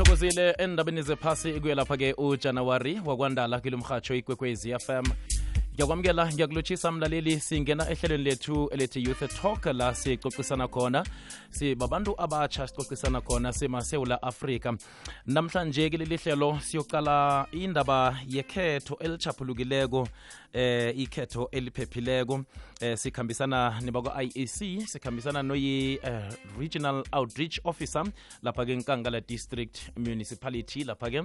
sithokozile endabeni zephasi kuyelapha-ke ujanawari wakwandala kilo mhatsho ikwekwezi fm ngiyakwamukela ngiyakulotshisa mlaleli singena ehlelweni lethu elethi youth talk la sicocisana khona sibabantu abatsha sicocisana khona semasewula afrika. Namhlanje kuleli hlelo siyoqala indaba yekhetho elichaphulukileko eh ikhetho eliphephileko eh sikhambisana nebakwa-iec sikhambisana noyi eh, outreach officer lapha-ke nkangala district municipality lapha-ke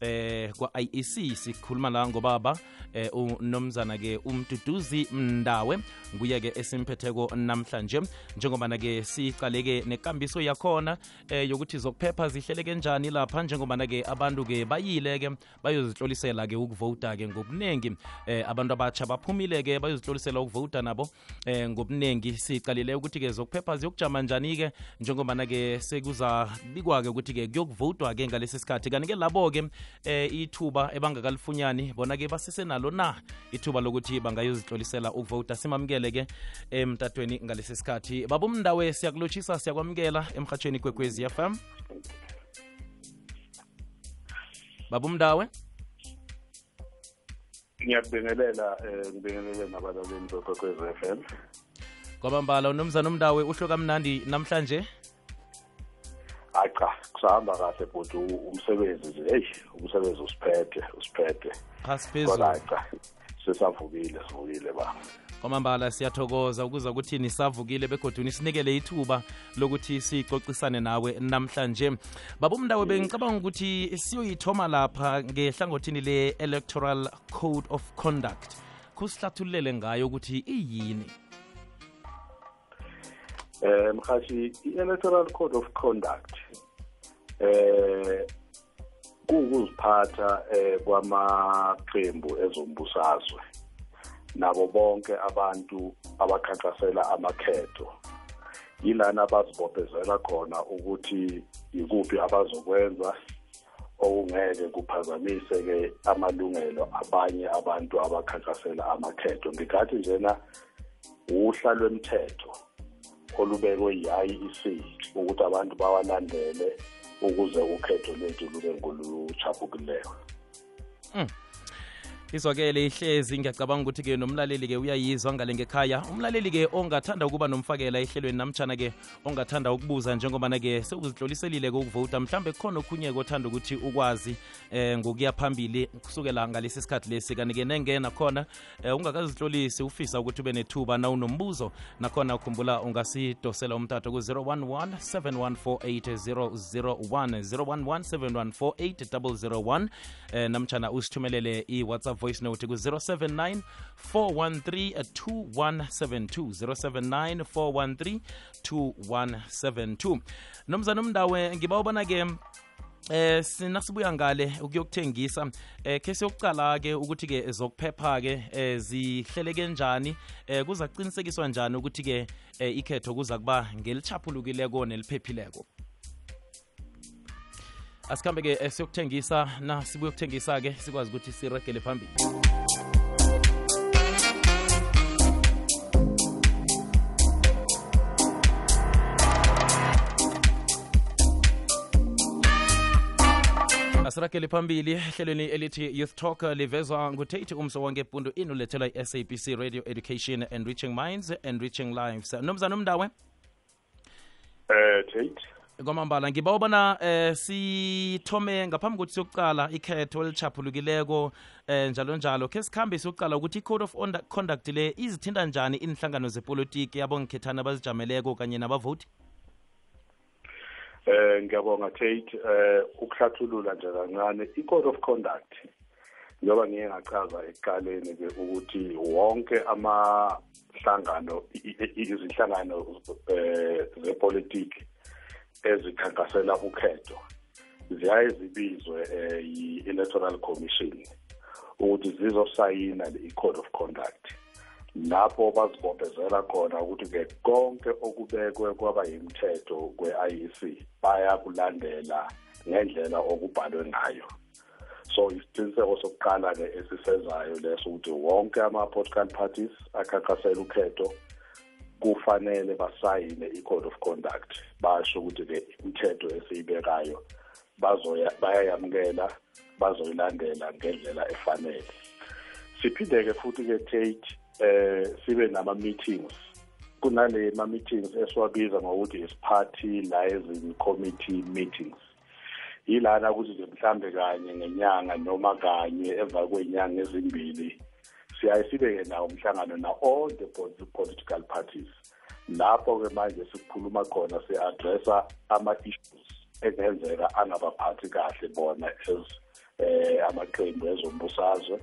eh kwa-iec sikhuluma la ngobaba eh unomzana-ke umduduzi mndawe nguye-ke esimphetheko namhlanje. Njengobana-ke sicaleke nekambiso yakhona eh yokuthi zokuphepha zihleleke njani lapha njengobana-ke abantu-ke bayile-ke bayozihlolisela-ke ukuvota-ke ngobuningi eh abatsha baphumile-ke bayozihlolisela ukuvota nabo eh ngobuningi sicalile ukuthi-ke zokuphepha ziyokujama njani-ke njengobana-ke sekuza bikwa-ke ukuthi-ke kuyokuvotwa-ke ngalesi sikhathi. Kanti-ke labo-ke eh ithuba ebangakalifunyani bona-ke basesenalo na ithuba lokuthi bangayozihlolisela ukuvota. Simamukele-ke emtatweni ngalesi sikhathi. Babumndawe siyakulotshisa siyakwamukela emhatshweni kwekwezi fm babumndawe ngiyakubingelela um ngibingelele nabalaleli bekwekwez F M. Kwabambala unomzana umndawe uhlo kamnandi namhlanje? Hayi cha kusahamba kahle bhuti umsebenzi nje heyi umsebenzi usiphethe usiphethe phasi kodwa phezulu. Hayi cha. Sesavukile sivukile ba. Kwamambala siyathokoza ukuza ukuthi nisavukile begodwa nisinikele ithuba lokuthi sicocisane nawe namhlanje. Babumndawe bengicabanga ukuthi siyoyithoma lapha ngehlangothini le-electoral code of conduct. Kusihlathululele ngayo ukuthi iyini? Um mhashi i-electoral code of conduct eh kuwukuziphatha eh kwamaqembu ezombusazwe. Nabo bonke abantu abakhankasela amakhetho. Yilana abazibophezela khona ukuthi ikuphi abazokwenza okungeke kuphazamise-ke amalungelo abanye abantu abakhankasela amakhetho. Ngikathi njena uhla lwemthetho olubekwe yi-IEC ukuthi abantu bawalandele ukuze ukhetho lwethu lube ngoluchaphukeleyo izwakele ihlezi ngiyacabanga ukuthi-ke nomlaleli-ke uyayizwa ngale ngekhaya. Umlaleli-ke ongathanda ukuba nomfakela ehlelweni namtshana-ke ongathanda ukubuza njengobana-ke sewuzihloliselile-ke ukuvota mhlawumbe kukhona okhunye-ke othanda ukuthi ukwazi eh ngokuya phambili kusukela ngalesi sikhathi lesi. Kanti-ke nengena khona eh, ungakazihlolisi ufisa ukuthi ube nethuba na unombuzo nakhona ukhumbula ungasidosela umtato ku-011 7148001 011 7148001 eh, namtshana usithumelele i-whatsapp voice note ku-079 413 2172 079 413 2172 nomzana umndawe ngiba ubona-ke eh sinasibuya ngale ukuyokuthengisa. Eh ke siyokucala ke ukuthi ke zokuphepha ke eh zihleleke njani? Eh kuza kuqinisekiswa njani ukuthi ke eh, ikhetho kuza kuba ngelichaphulukileko neliphephileko asikhambe ke eh, siyokuthengisa na sibuye ukuthengisa ke sikwazi ukuthi siregele phambili. Asiragele phambili ehlelweni elithi youth talk livezwa ngutate umso wange pundu inulethelwa i-sabc radio education and reaching minds and reaching lives. Nomzana umndawe? Eh Tate kwamambala ngiba ubona eh sithome ngaphambi kokuthi siyokuqala ikhetho elichaphulukileko eh njalo njalo. Ke sikhambe siyokuqala ukuthi i-code of conduct le izithinta njani inhlangano zepolitiki yabongikhethana abazijameleko kanye nabavoti? Eh ngiyabonga Tate. Eh ukuhlathulula nje kancane i-code of conduct njengoba ngiye ngachaza ekuqaleni ke ukuthi wonke amahlangano izinhlangano eh zepolitiki ezikhankasela ukhetho ziyaye zibizwe eh, yi-electoral commission ukuthi zizosayina i-code of conduct. Lapho bazibophezela khona ukuthi-ke konke okubekwe kwaba yimthetho kwe-IEC bayakulandela ngendlela okubhalwe ngayo. So isiqiniseko sokuqala-ke esisezayo leso ukuthi wonke ama-political parties akhankasela ukhetho kufanele basayine i-code of conduct basho ukuthi-ke imithetho esiyibekayo bazoya bayayamukela bazoyilandela ngendlela efanele. Siphinde ke futhi ke Tate eh sibe nama meetings kunale ma meetings esiwabiza ngokuthi is party liaison committee meetings. Yilana ukuthi nje mhlambe kanye ngenyanga noma kanye emva kwenyanga ezimbili siyaye sibe-ke nawo umhlangano na all the political parties. Lapho-ke manje sikhuluma khona si-addressa ama-issues engenzeka angabaphathi kahle bona as eh amaqembu ezombusazwe.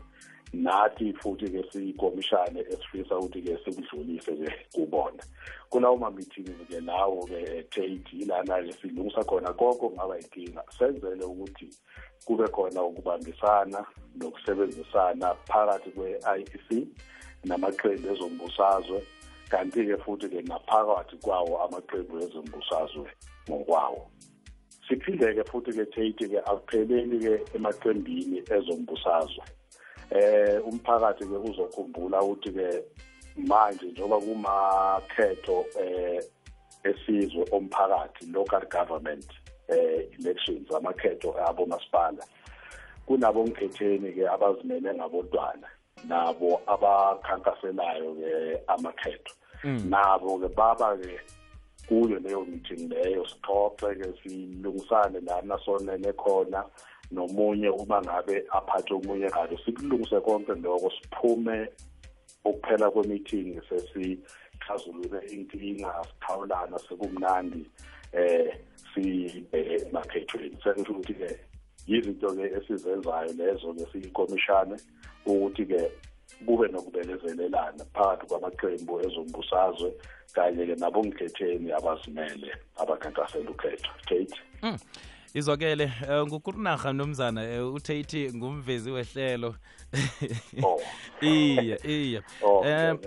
Nathi futhi-ke siyikomishane esifisa ukuthi-ke sikudlulise-ke kubona. Kunawo ma-meetings-ke lawo-ke tate ilana-ke silungisa khona koko kungaba yinkinga senzele ukuthi kube khona ukubambisana nokusebenzisana phakathi kwe-IEC namaqembu ezombusazwe kanti-ke futhi-ke naphakathi kwawo amaqembu ezombusazwe ngokwawo. Siphindeke futhi-ke tate-ke akupheleli-ke emaqembini ezombusazwe eh umphakathi ke uzokhumbula ukuthi ke manje njoba kumakhetho eh esizwe omphakathi local government eh elections amakhetho abo masipala kunabo ngkhetheni ke abazimele ngabodwana nabo abakhankaselayo ke amakhetho mm. nabo ke baba ke kuyo leyo meeting leyo sixoxe ke silungisane lana sonene khona nomunye uma ngabe aphathe omunye kahle sikulungise konke lokho siphume ukuphela kwemeeting sesixazulule inkinga sikhawulana sekumnandi eh sibheke emakhethweni sekusho ukuthi-ke yizinto-ke esizenzayo lezo-ke siyikomishane ukuthi-ke kube nokubekezelelana phakathi kwamaqembu ezombusazwe kanye-ke nabongikhetheni abazimele abakhankasela ukhetho. Kate? Mm. Izwakele uh, ngukurunarha nomzana uh, uthethi ngumvezi wehlelo. Oh. iya iya oh, um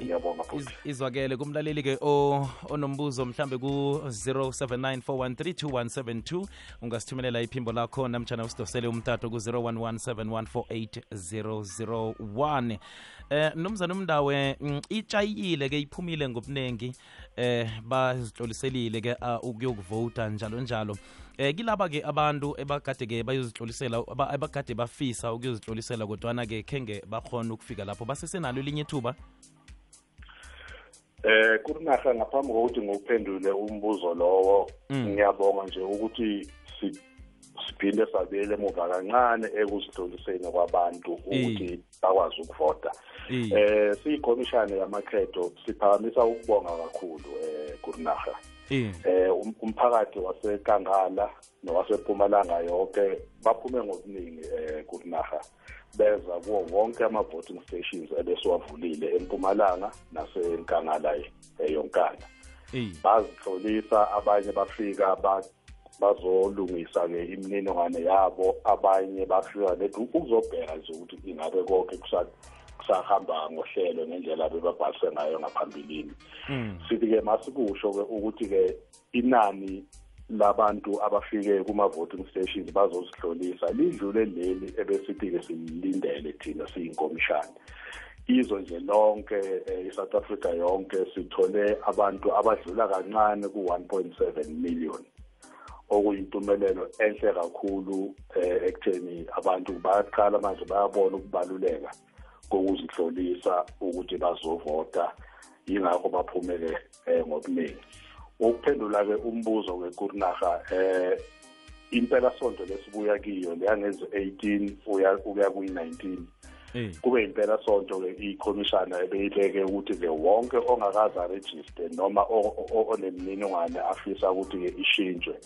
ngiyabonga futhi. Izwakele kumlaleli-ke onombuzo mhlambe ku-079 ungasithumelela iphimbo lakho namtshana usidosele umtato ku-011 eh nomzana umndawe mm, itshayile ke iphumile ngobuningi eh bazihloliselile ke ukuyokuvota njalo njalo eh kilaba ke abantu ebagade ke bayozihlolisela abagade bafisa ukuyozihlolisela kodwana ke khenge bakhona ukufika lapho. Basesenalo linye ithuba? Eh kurinaha ngaphambi kokuthi ngokuphendule umbuzo lowo. Ngiyabonga nje ukuthi siphinde sabuyele emuva kancane ekuzihloliseni kwabantu ukuthi bakwazi ukuvota. Eh siyikomishane yamakhetho siphakamisa ukubonga kakhulu eh kurinaha eh umphakathi wasekangala nowaseMpumalanga yonke baphume ngokuningi eh kurinaha beza kuwo wonke ama-voting stations ebesiwavulile empumalanga nasenkangala eyonkana bazihlolisa abanye bafika bazolungisa-ke imininingwane yabo abanye bafika nethi ukuzobheka nje ukuthi ingabe konke kusahamba ngohlelo ngendlela abebabhalise ngayo ngaphambilini. Sithi-ke masikusho-ke ukuthi-ke inani labantu abafike kuma-voting stations bazozihlolisa lidlule leli ebesithi-ke silindele thina siyinkomishana izwe nje lonke i-south africa yonke sithole abantu abadlula kancane ku-1.7 million. Okuyimpumelelo enhle kakhulu ekutheni abantu bayaqala manje bayabona ukubaluleka kokuzihlolisa ukuthi bazovota. Yingakho baphumele ngobuningi ukuphendula-ke umbuzo-ke kurinaha eh impela sonto lesibuya kiyo leyangezi-18 uya kuyi-19 kube impela sonto-ke ikhomishana ebeyibeke ukuthi-ke wonke ongakaze arejiste noma onemininingwane afisa ukuthi-ke ishintshwe.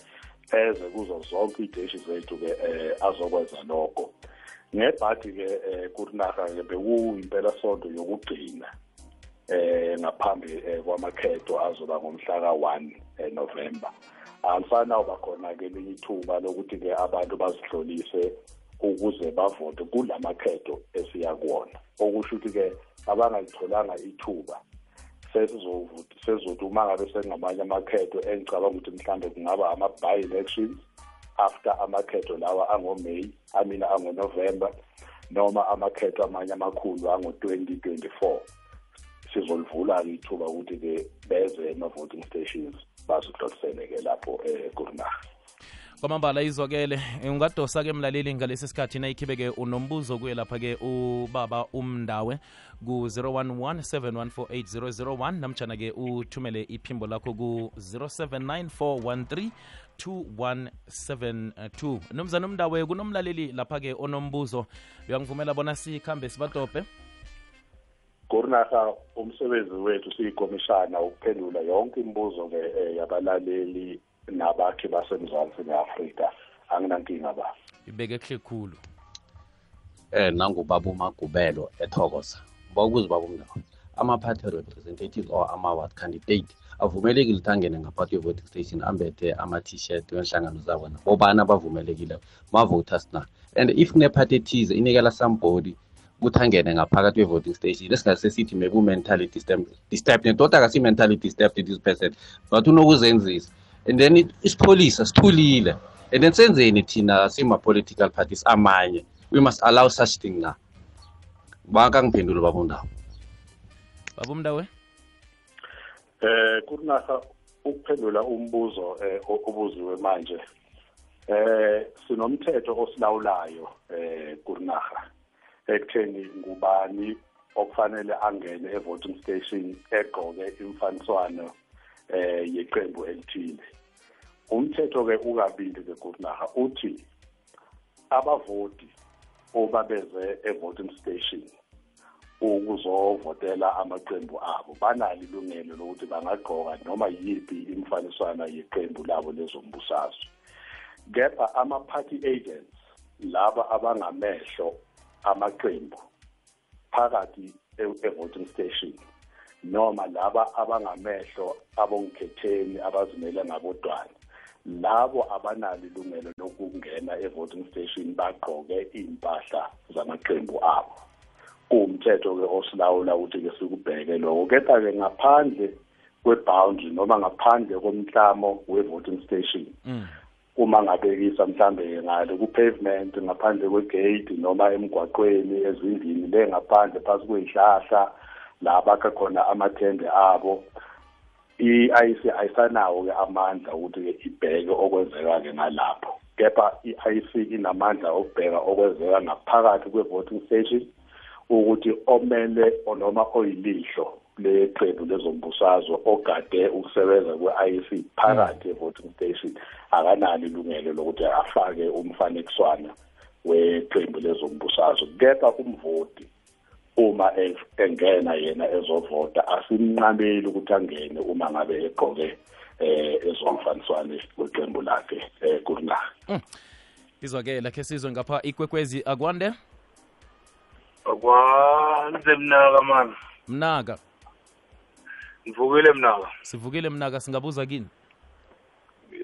Eze kuzo zonke iy'teshi zethu-ke um azokwenza lokho ngebhadi-ke um kurinaha-ke bekuyimpela sonto yokugcina eh ngaphambi kwamakhetho azoba ngomhla ka1 November. Alifana uba khona ke linye ithuba lokuthi ke abantu bazihlolise ukuze bavote kulamakhetho esiya kuwona. Okusho ukuthi ke abangalitholanga ithuba sesizovuthi sezothi uma ngabe sengamanye amakhetho engicabanga ukuthi mhlambe kungaba ama-by elections after amakhetho lawa angoMay amina angoNovember noma amakhetho amanye amakhulu ango-2024 sizolivula-ke ithuba ukuthi-ke beze ema-voting stations bazodlulisele-ke lapho um kurinaha kwamambala izwakele ungadosa ke mlaleli ngalesi sikhathi nayikhibeke unombuzo kuye lapha-ke ubaba umndawe ku-011 7148001 namjana-ke uthumele iphimbo lakho ku-079 2172 nomzana umndawe kunomlaleli lapha-ke onombuzo. Uyangivumela bona sikhambe sibadobhe. Kurinaha umsebenzi wethu siyikomishana ukuphendula yonke imibuzo-ke um yabalaleli nabakhi basemzantsi neafrika anginankinga ba. Ibeke kuhle khulu. Eh nangubaba umagubelo ethokoza. Bokuze baba umndawo ama-party representative or ama-ward candidate avumelekile ukuthi angene ngaphakathi ye-voting station ambethe ama-t-shirt wenhlangano zabo na? Abavumelekile bavumelekile ma-voters na? And if kune-party ethize inikela somebody ukuthi angene ngaphakathi kwe-voting station esingase sithi maybe u-mentally disturbed. Nedoda kasi-mentality disturbed this person. But unokuzenzisa and then isipholisa sithulile and then senzeni thina sima-political parties amanye? We must allow such thing na? Bakangiphendule babundawo babumndawe eh kunaka ukuphendula umbuzo eh obuziwe manje. Eh sinomthetho osilawulayo eh kurinaga ekutheni ngubani okufanele angene evoting station egqoke imfaniswano eh yeqembu elithile. Umthetho ke ukabili ke kurinaga uthi abavoti obabeze evoting station ukuzovotela amaqembu abo banalo ilungelo lokuthi bangagqoka noma yiphi imfaniswana yeqembu labo lezombusazwe. Kepha ama-party agents laba abangamehlo amaqembu phakathi e-voting station noma laba abangamehlo abongikhetheni abazimele ngabodwana. Labo abanalo ilungelo lokungena e-voting station bagqoke iy'mpahla zamaqembu abo. Kuwumthetho-ke osilawula ukuthi-ke sikubheke lokho. Kepha-ke ngaphandle kwe-boundary noma ngaphandle komklamo we-voting station mm. uma ngabekisa mhlambe ngale ku-pavement ngaphandle kwegate noma emgwaqweni ezindlini le ngaphandle phasi kwey'hlahla la bakha khona amathende abo i-IC ayisanawo-ke amandla ukuthi-ke ibheke okwenzeka-ke ngalapho kepha i-IC inamandla okubheka okwenzeka ngaphakathi kwe-voting station ukuthi omele noma oyilihlo leqembu lezombusazwe ogade ukusebenza kwe-IEC phakathi e-voting station akanalo ilungelo lokuthi afake umfanekiswana weqembu lezombusazwe. Kepha umvoti uma engena yena ezovota asimnqabeli ukuthi angene uma ngabe egqoke eh ezomfaniswane kweqembu lakhe eh kurina izwakela khe sizwe ngapha ikwekwezi akwande? Akwanze mnaka mani mnaka. Ngivukile mnaka. Sivukile mnaka singabuza kini?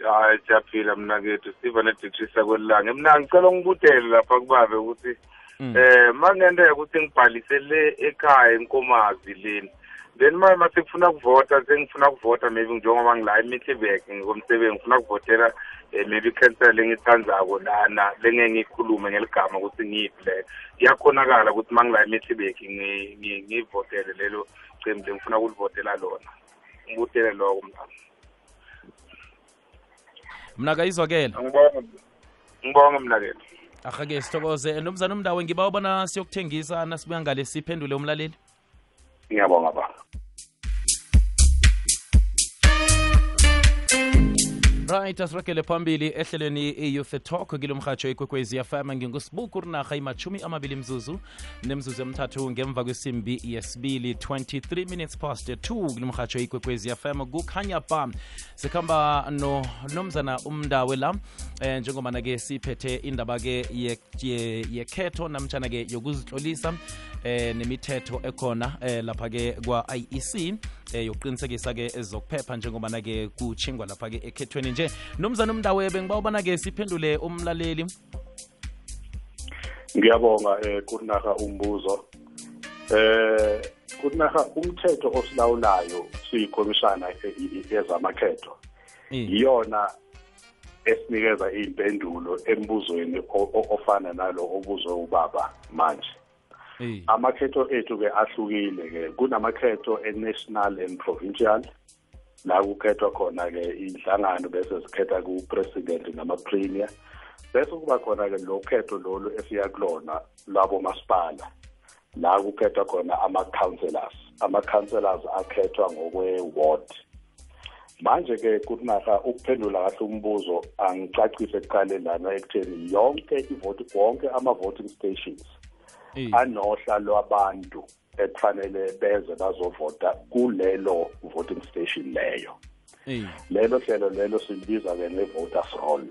Hayi siyaphila mnakethu. Siva neditrisa kwelilanga mnaka ngicela ngibudele lapha kubabe ukuthi Mm. Eh makungenteka ukuthi ngibhalise le ekhaya enkomazi leni then manje mase kufuna kuvota sengifuna kuvota maybe njengoba ngila eMiddleburg ngokomsebenzi ngifuna kuvotela eh, maybe council lengithandzako lana lengeke ngikhulume ngeligama ukuthi ngiyiphi le. Iyakhonakala ukuthi mangila eMiddleburg ngi- ngi- ngivotele lelo cembu lengifuna kulivotela lona. Ngibutele loko mntana mnaka izwakela ngibonga ngibonga mnakethu. Ahake sithokoze. Nomzana umndawo ngiba ubona siyokuthengisa nasibuya ngale siphendule umlaleli? Ngiyabonga ba right asiragele phambili ehlelweni i-youth talk kilomrhatsho ikwekwezi fm ngingusibuku rinarha imachumi amabili mzuzu nemzuzu emthathu ngemva kwesimbi yesibili 23 minutes past 2 kilo mhatsho ikwekwezi fm kukhanya ba sikhamba no nomzana umndawe la eh, njengoba-ke siphethe indaba-ke ye- ye- yekhetho namtshana-ke yokuzitlolisa eh nemithetho ekhona eh lapha-ke kwa-iec eh yokuqinisekisa-ke ezokuphepha njengobana-ke kuchingwa lapha-ke ekhethweni nje. Nomzana umndawe bengiba ubana-ke siphendule umlaleli. Ngiyabonga eh kurinaha umbuzo. Eh kurinaha umthetho osilawulayo siyikhomishana yezamakhetho yiyona iyona esinikeza impendulo embuzweni ofana nalo obuzwe ubaba manje amakhetho ethu ke ahlukile ke kunamakhetho e-national and provincial. La kukhethwa khona-ke iy'nhlangano bese zikhetha ku-president nama-premier. Bese kuba khona-ke lo khetho lolu esiya kulona lwabomasipala. La kukhethwa khona ama-councillors. Ama-councillors akhethwa ngokwe-ward. Manje-ke kunaka ukuphendula kahle umbuzo angicacise ekuqaleni lana ekutheni yonke ivoti wonke ama-voting stations anohla lwabantu ekufanele beze bazovota kulelo voting station leyo. Lelo hlelo lelo silibiza-ke ne-voters roll.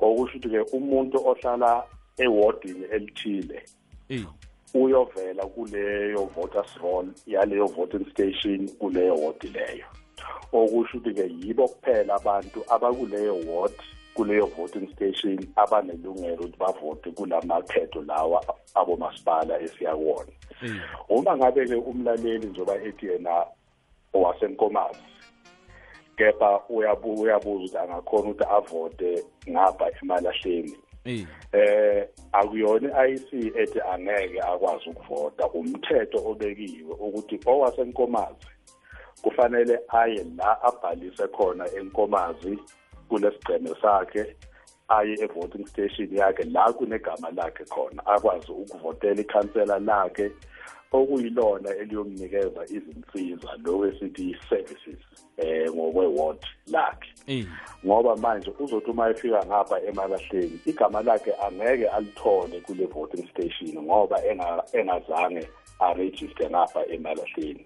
Okusho ukuthi-ke umuntu ohlala ewodini elithile uyovela kuleyo voters roll yaleyo voting station kuleyo wodi leyo. Okusho ukuthi-ke yibo kuphela abantu abakuleyo ward kuleyo voting station abanelungelo ukuthi bavote kulamakhetho lawa abomasipala esiyakuwona uma ngabe-ke umlaleli njengoba ethi yena owasenkomazi kepha uyabuza ukuthi angakhona ukuthi avote ngapha emalahleni eh akuyona i-IC ethi angeke akwazi ukuvota. Umthetho obekiwe ukuthi owasenkomazi kufanele aye la abhalise khona enkomazi kulesigceme sakhe aye e-voting station yakhe la kunegama lakhe khona akwazi ukuvotela ikhansela lakhe. Okuyilona eliyomnikeza izinsiza lokho esithi i-services eh ngokwe-ward lakhe. Ngoba manje uzothi uma efika ngapha emalahleni igama lakhe angeke alithole kule voting station ngoba engazange arejiste ngapha emalahleni.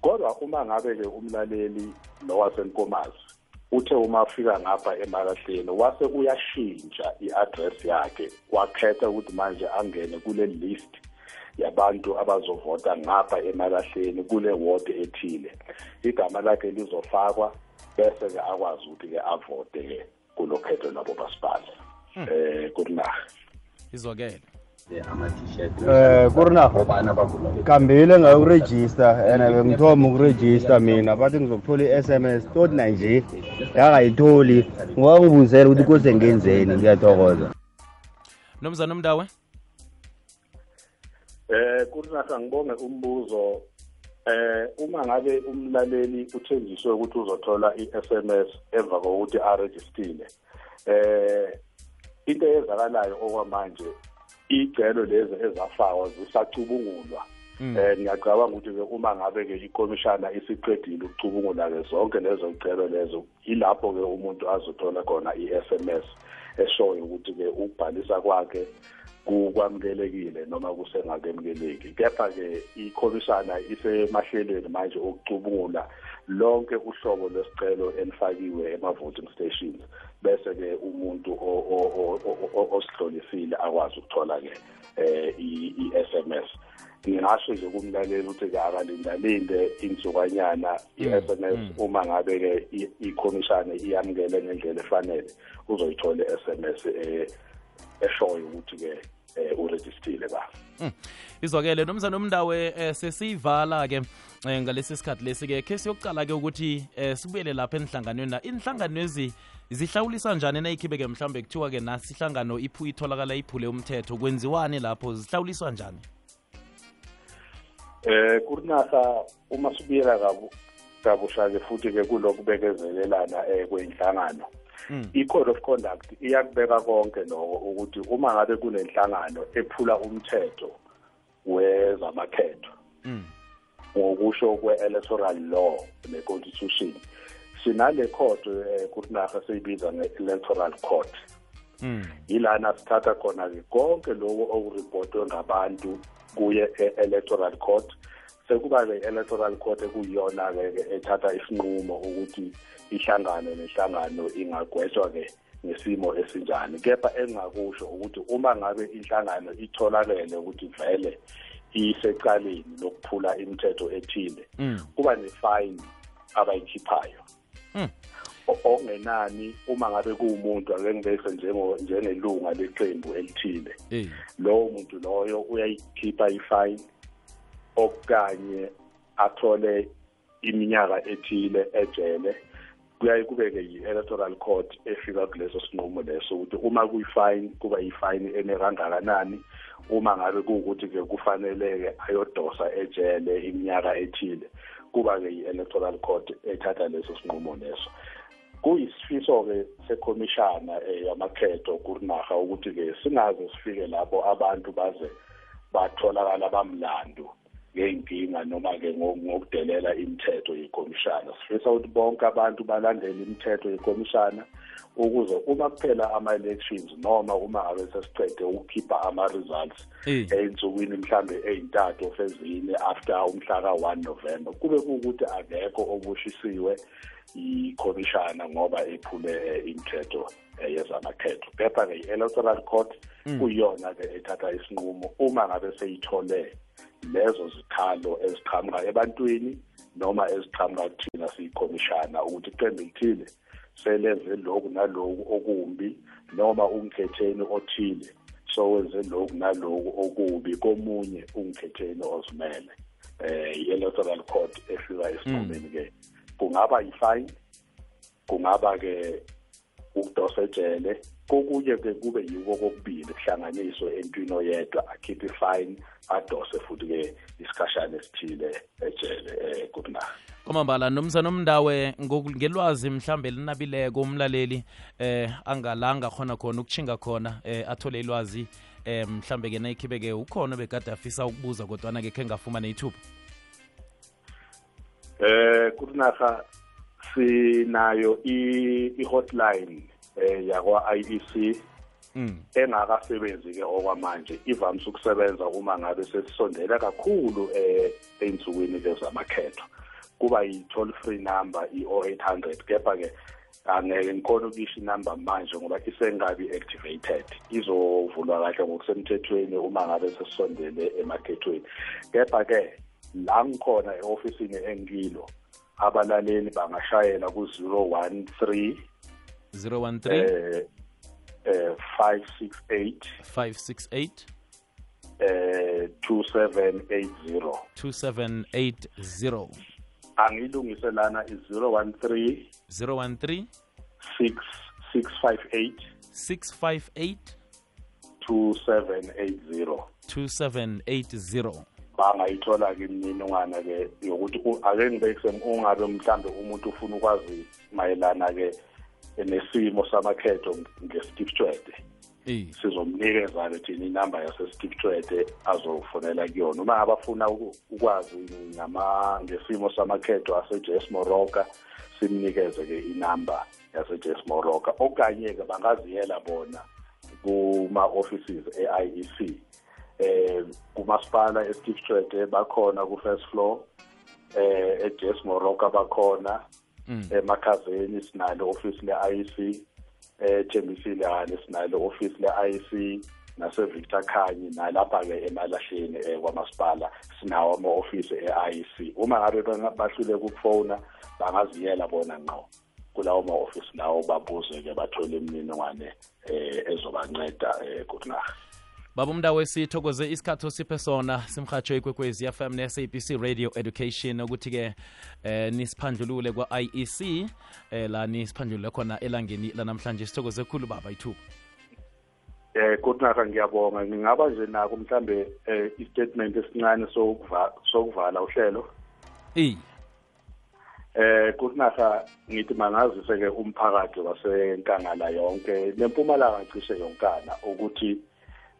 Kodwa uma ngabe-ke umlaleli lowasenkomazi uthe uma afika ngapha emalahleni wase uyashintsha i-address yakhe wakhetha ukuthi manje angene kule list yabantu abazovota ngapha emalahleni kule ward ethile. Igama lakhe lizofakwa bese-ke akwazi ukuthi-ke avote-ke kulokhetho lwabo basipala um kunaha izwakele eh kurina kambile ngayokurejista and bengithoma ukurejista mina bathi ngizokuthola i-sms toti nanje ngangayitholi ngoba ngibuzela ukuthi kose ngenzeni ngiyathokoza. Nomzana umdawe eh kurinasa ngibonge umbuzo. Eh uma ngabe umlaleli uthenjiswe ukuthi uzothola i-SMS emva kokuthi arejistile eh into eyenzakalayo okwamanje icelo lezi ezafakwa zisacubungulwa. Eh ngiyacabanga ukuthi ke uma ngabe ke ikomishana isiqedile ukucubungula ke zonke lezo celo lezo ilapho ke umuntu azothola khona i-SMS eshoyo ukuthi ke ukubhalisa kwakhe kukwamukelekile noma kusengakemukeleki. Kepha-ke ikhomishana isemahlelweni manje okucubungula lonke uhlobo lwesicelo elifakiwe ema-voting stations. Bese-ke umuntu osihlolisile akwazi ukuthola-ke um i-s-m-s ngingasho nje kumlaleli ukuthi-ke akalindalinde insukanyana i-s-m-s uma ngabe-ke ikhomishane iyamukele ngendlela efanele uzoyithola i-s-m-s um eshoyo ukuthi-ke eh urejistile ba. Izwakele nomzana omndawe eh, sesiyivala ke eh, ngalesi sikhathi lesi ke ke siyokuqala ke ukuthi eh, sibuyele lapha enhlanganweni na? Inhlangano ezi zihlawulisa njani nayikhibe ke mhlambe kuthiwa ke nasi ihlangano iphu itholakala iphule umthetho? Kwenziwani lapho? Zihlawuliswa njani? Eh kurinasa uma sibuyela kabu kabusha ke futhi ke kulokubekezelelana eh kwenhlangano. I-code of conduct iyakubeka konke lokho ukuthi uma ngabe kunenhlangano ephula umthetho wezamakhetho ngokusho kwe-electoral law ne-constitution sinale court kurinarha seyibiza nge-electoral court. Yilana sithatha khona-ke konke lokho okuripotwe ngabantu kuye e-electoral court. Sekuba-ke i-electoral court ekuyiyona-ke ethatha isinqumo ukuthi ihlangano nehlangano ingagwetshwa-ke ngesimo esinjani. Kepha engingakusho ukuthi uma ngabe inhlangano itholakele ukuthi vele isecaleni lokuphula imithetho ethile kuba ne-fine abayikhiphayo. Okungenani uma ngabe kuwumuntu ake ngibese njengelunga leqembu elithile. Lowo muntu loyo uyayikhipha ifine okanye athole iminyaka ethile ejele. Kuyaye kube-ke yi-electoral court efika kuleso sinqumo leso ukuthi uma kuyifine kuba yifine enekangakanani uma ngabe kuwukuthi-ke kufanele-ke ayodosa ejele iminyaka ethile. Kuba-ke i-electoral court ethatha leso sinqumo leso. Kuyisifiso-ke sekhomishana um yamakhetho kurinaha ukuthi-ke singaze sifike lapho abantu baze batholakala bamlando ngey'nkinga noma-ke ngokudelela imithetho yekhomishana. Sifisa ukuthi bonke abantu balandele imithetho yekhomishana ukuze uma kuphela ama-elections noma uma ngabe sesiqede ukukhipha ama-results ey'nsukwini mhlambe ey'ntathu of ezine after umhla ka-one november kube kuwukuthi akekho obushisiwe ikhomishana ngoba ephule imithetho yezamakhetho. Kepha-ke i-electoral court kuyiyona-ke ethatha isinqumo uma ngabe seyithole lezo zikhalo eziqhamuka ebantwini noma eziqhamuka kuthina siyikhomishana ukuthi iqembu lithile selenze lokhu naloku okumbi noma umkhetheni othile sowenze lokhu naloku okubi komunye umkhetheni ozimele. Eh i-electoral court efika esinqumeni ke kungaba yi-fine kungaba ke ukudosa ejele kokunye ke kube yiko kokubili kuhlanganiswe entwini oyedwa akhiphe ifine adose futhi-ke isikhashana esithile ejele um kunayo kwamambala nomzana omndawe ngelwazi mhlambe linabileko umlaleli eh angalanga khona khona ukuchinga khona eh athole ilwazi eh mhlambe ke nayikhibeke ukhona bekade afisa ukubuza kodwana ke khe ngafumane ithuba. Eh kurinaha sinayo i-hotline eh yakwa-IEC engakasebenzi ke okwamanje ivamise ukusebenza uma ngabe sesisondela kakhulu eh einsukwini lezamakhetho kuba yi-toll free number i-0800 kepha ke angeke ngikhona ukuyisho inamba manje ngoba isengabi activated. Izovulwa kahle ngokusemthethweni uma ngabe sesisondele emakhethweni. Kepha ke la ngikhona e-ofisini engilo abalaleli bangashayela ku-013 013 eh eh 568 568 eh 2780 2780 angilungiselana i-013 013 658 658 2780 2780 bangayithola-ke imininingwana-ke yokuthi ake ngibekise ungabe mhlambe umuntu ufuna ukwazi mayelana-ke nesimo samakhetho ngesitiftwede sizomnikeza-ke thina inamba yasesitiftwede azofonela kuyona. Uma abafuna ukwazi ngesimo samakhetho ase-jes moroka simnikeze-ke inamba yase-jes moroka. Okanye-ke bangaziyela bona kuma-offices e-iec eh kumasipala e-Stiftred bakhona ku-first floor eh eJess Moroka bakhona emakhazeni sinalo office le-IEC eh Thembisile hale sinalo office le-IEC nase Victor Khanyi nalapha-ke emalahleni eh kwamasipala sinawo ama-office e-IEC uma ngabe bahluleka ukufona bangaziyela bona ngqo kulawo ma-office lawo babuze-ke bathole imininingwane eh ezobanceda eh kunaha baba umndawo sithokoze isikhathi osiphe sona simhatsho ikwekwezi FM ne-sabc radio education. Ukuthi-ke eh nisiphandlulule kwa-iec eh la nisiphandlulule khona elangeni lanamhlanje. Sithokoze khulu baba ithuba. Eh kodwa ngiyabonga. Ngingaba nje nako mhlambe eh i-statement esincane sokuvala uhlelo. Eh eh kunaha ngithi mangazise ke umphakathi wasenkangala yonke lempumalanga cishe yonkana ukuthi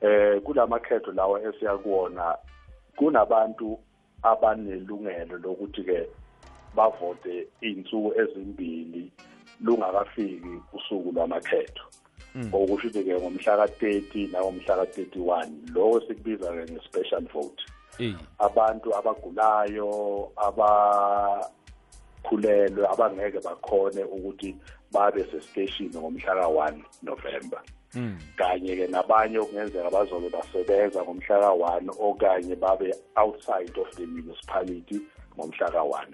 eh kulamakhetho lawa esiyakuwona kunabantu abanelungelo lokuthi ke bavote insuku ezimbili lungakafiki usuku lwamakhetho. Okusho ukuthi ke ngomhla ka-30 nangomhla ka-31 lokho sikubiza ke nge-special vote. Abantu abagulayo abakhulelwe abangeke bakhone ukuthi babe sesiteshini ngomhla ka-1 November. Kanye ke nabanye okungenzeka bazobe basebenza ngomhla ka-1 okanye babe outside of the municipality ngomhla ka-1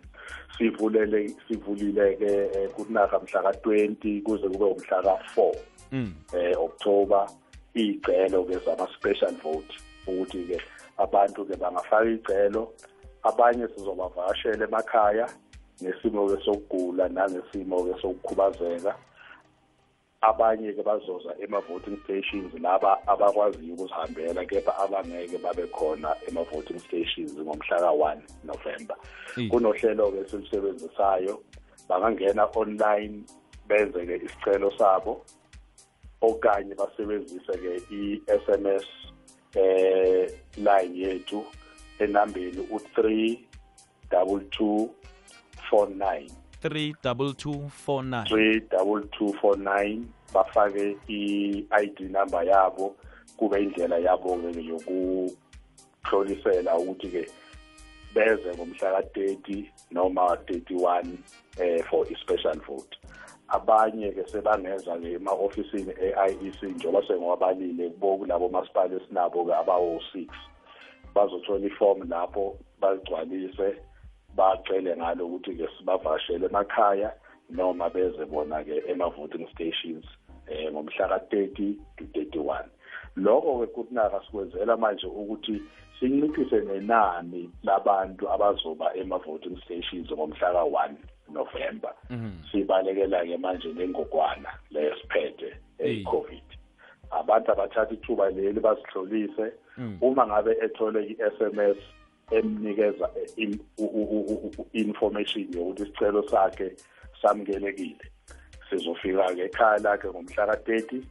sivulele sivulile ke kunaka mhla ka-20 kuze kube umhla ka-4 eh October. Icelo ke zama special vote ukuthi ke abantu ke bangafaka icelo abanye sizobavakashela emakhaya nesimo ke sokugula nangesimo ke sokukhubazeka. Abanye-ke bazoza ema-voting stations laba abakwaziyo ukuzihambela kepha abangeke babe khona ema-voting stations ngomhla ka-one november Mm. kunohlelo-ke esilusebenzisayo bangangena online benze-ke isicelo sabo okanye basebenzise-ke i-sms eh line yethu enambeni u-3 double two four nine. 32249 three double two four nine bafake i-ID number yabo kube indlela yabo-ke yokuhlolisela ukuthi-ke beze ngomhla ka-30 noma 31 eh for i-special vote. Abanye-ke sebangeza-ke ema-ofisini e-IEC njengoba sengiwabalile kubo kulabo masipala esinabo-ke abawo-six bazothola ifomu lapho baligcwalise bacele ngalo ukuthi-ke sibavakashele emakhaya noma beze bona-ke ema-voting stations eh ngomhla ka-30 to 31 lokho-ke kunaka sikwenzela manje ukuthi sinciphise nenani labantu abazoba ema-voting stations ngomhla ka-1 november. Sibalekela-ke manje lengogwana leyo siphethe eyi-covid abantu abathatha ithuba leli bazihlolise uma ngabe ethole i-sms emnikeza eh, information yokuthi isicelo sakhe samukelekile sizofika-ke ekhaya lakhe ngomhla ka-30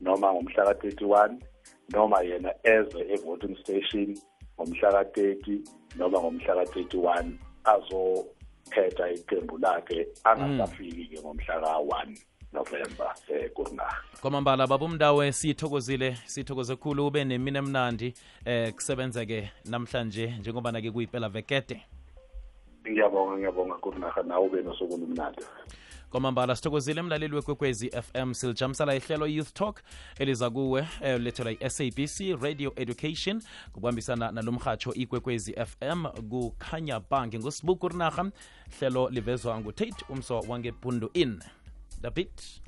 noma ngomhla ka-31 noma yena eze e-voting station ngomhla ka-30 noma ngomhla ka-31 azokhetha iqembu lakhe angasafiki-ke ngomhla ka-1 november eh kurinaha kwamambala babumdawe sithokozile sithokoze khulu ube nemini emnandi eh kusebenzeke namhlanje njengoba nake kuyiphela vekete. Ngiyabonga ngiyabonga kurinaha nawe ube nosuku mnandi. Kwamambala sithokozile emlaleli wekwekwezi fm silijamisela ihlelo youth talk eliza kuwe eh, lethelwa i-sabc radio education kubambisana nalo mrhatsho ikwekwezi fm kukhanya bank. Ngusibuku rinarha hlelo livezwa ngutate umso wangepundu in the beat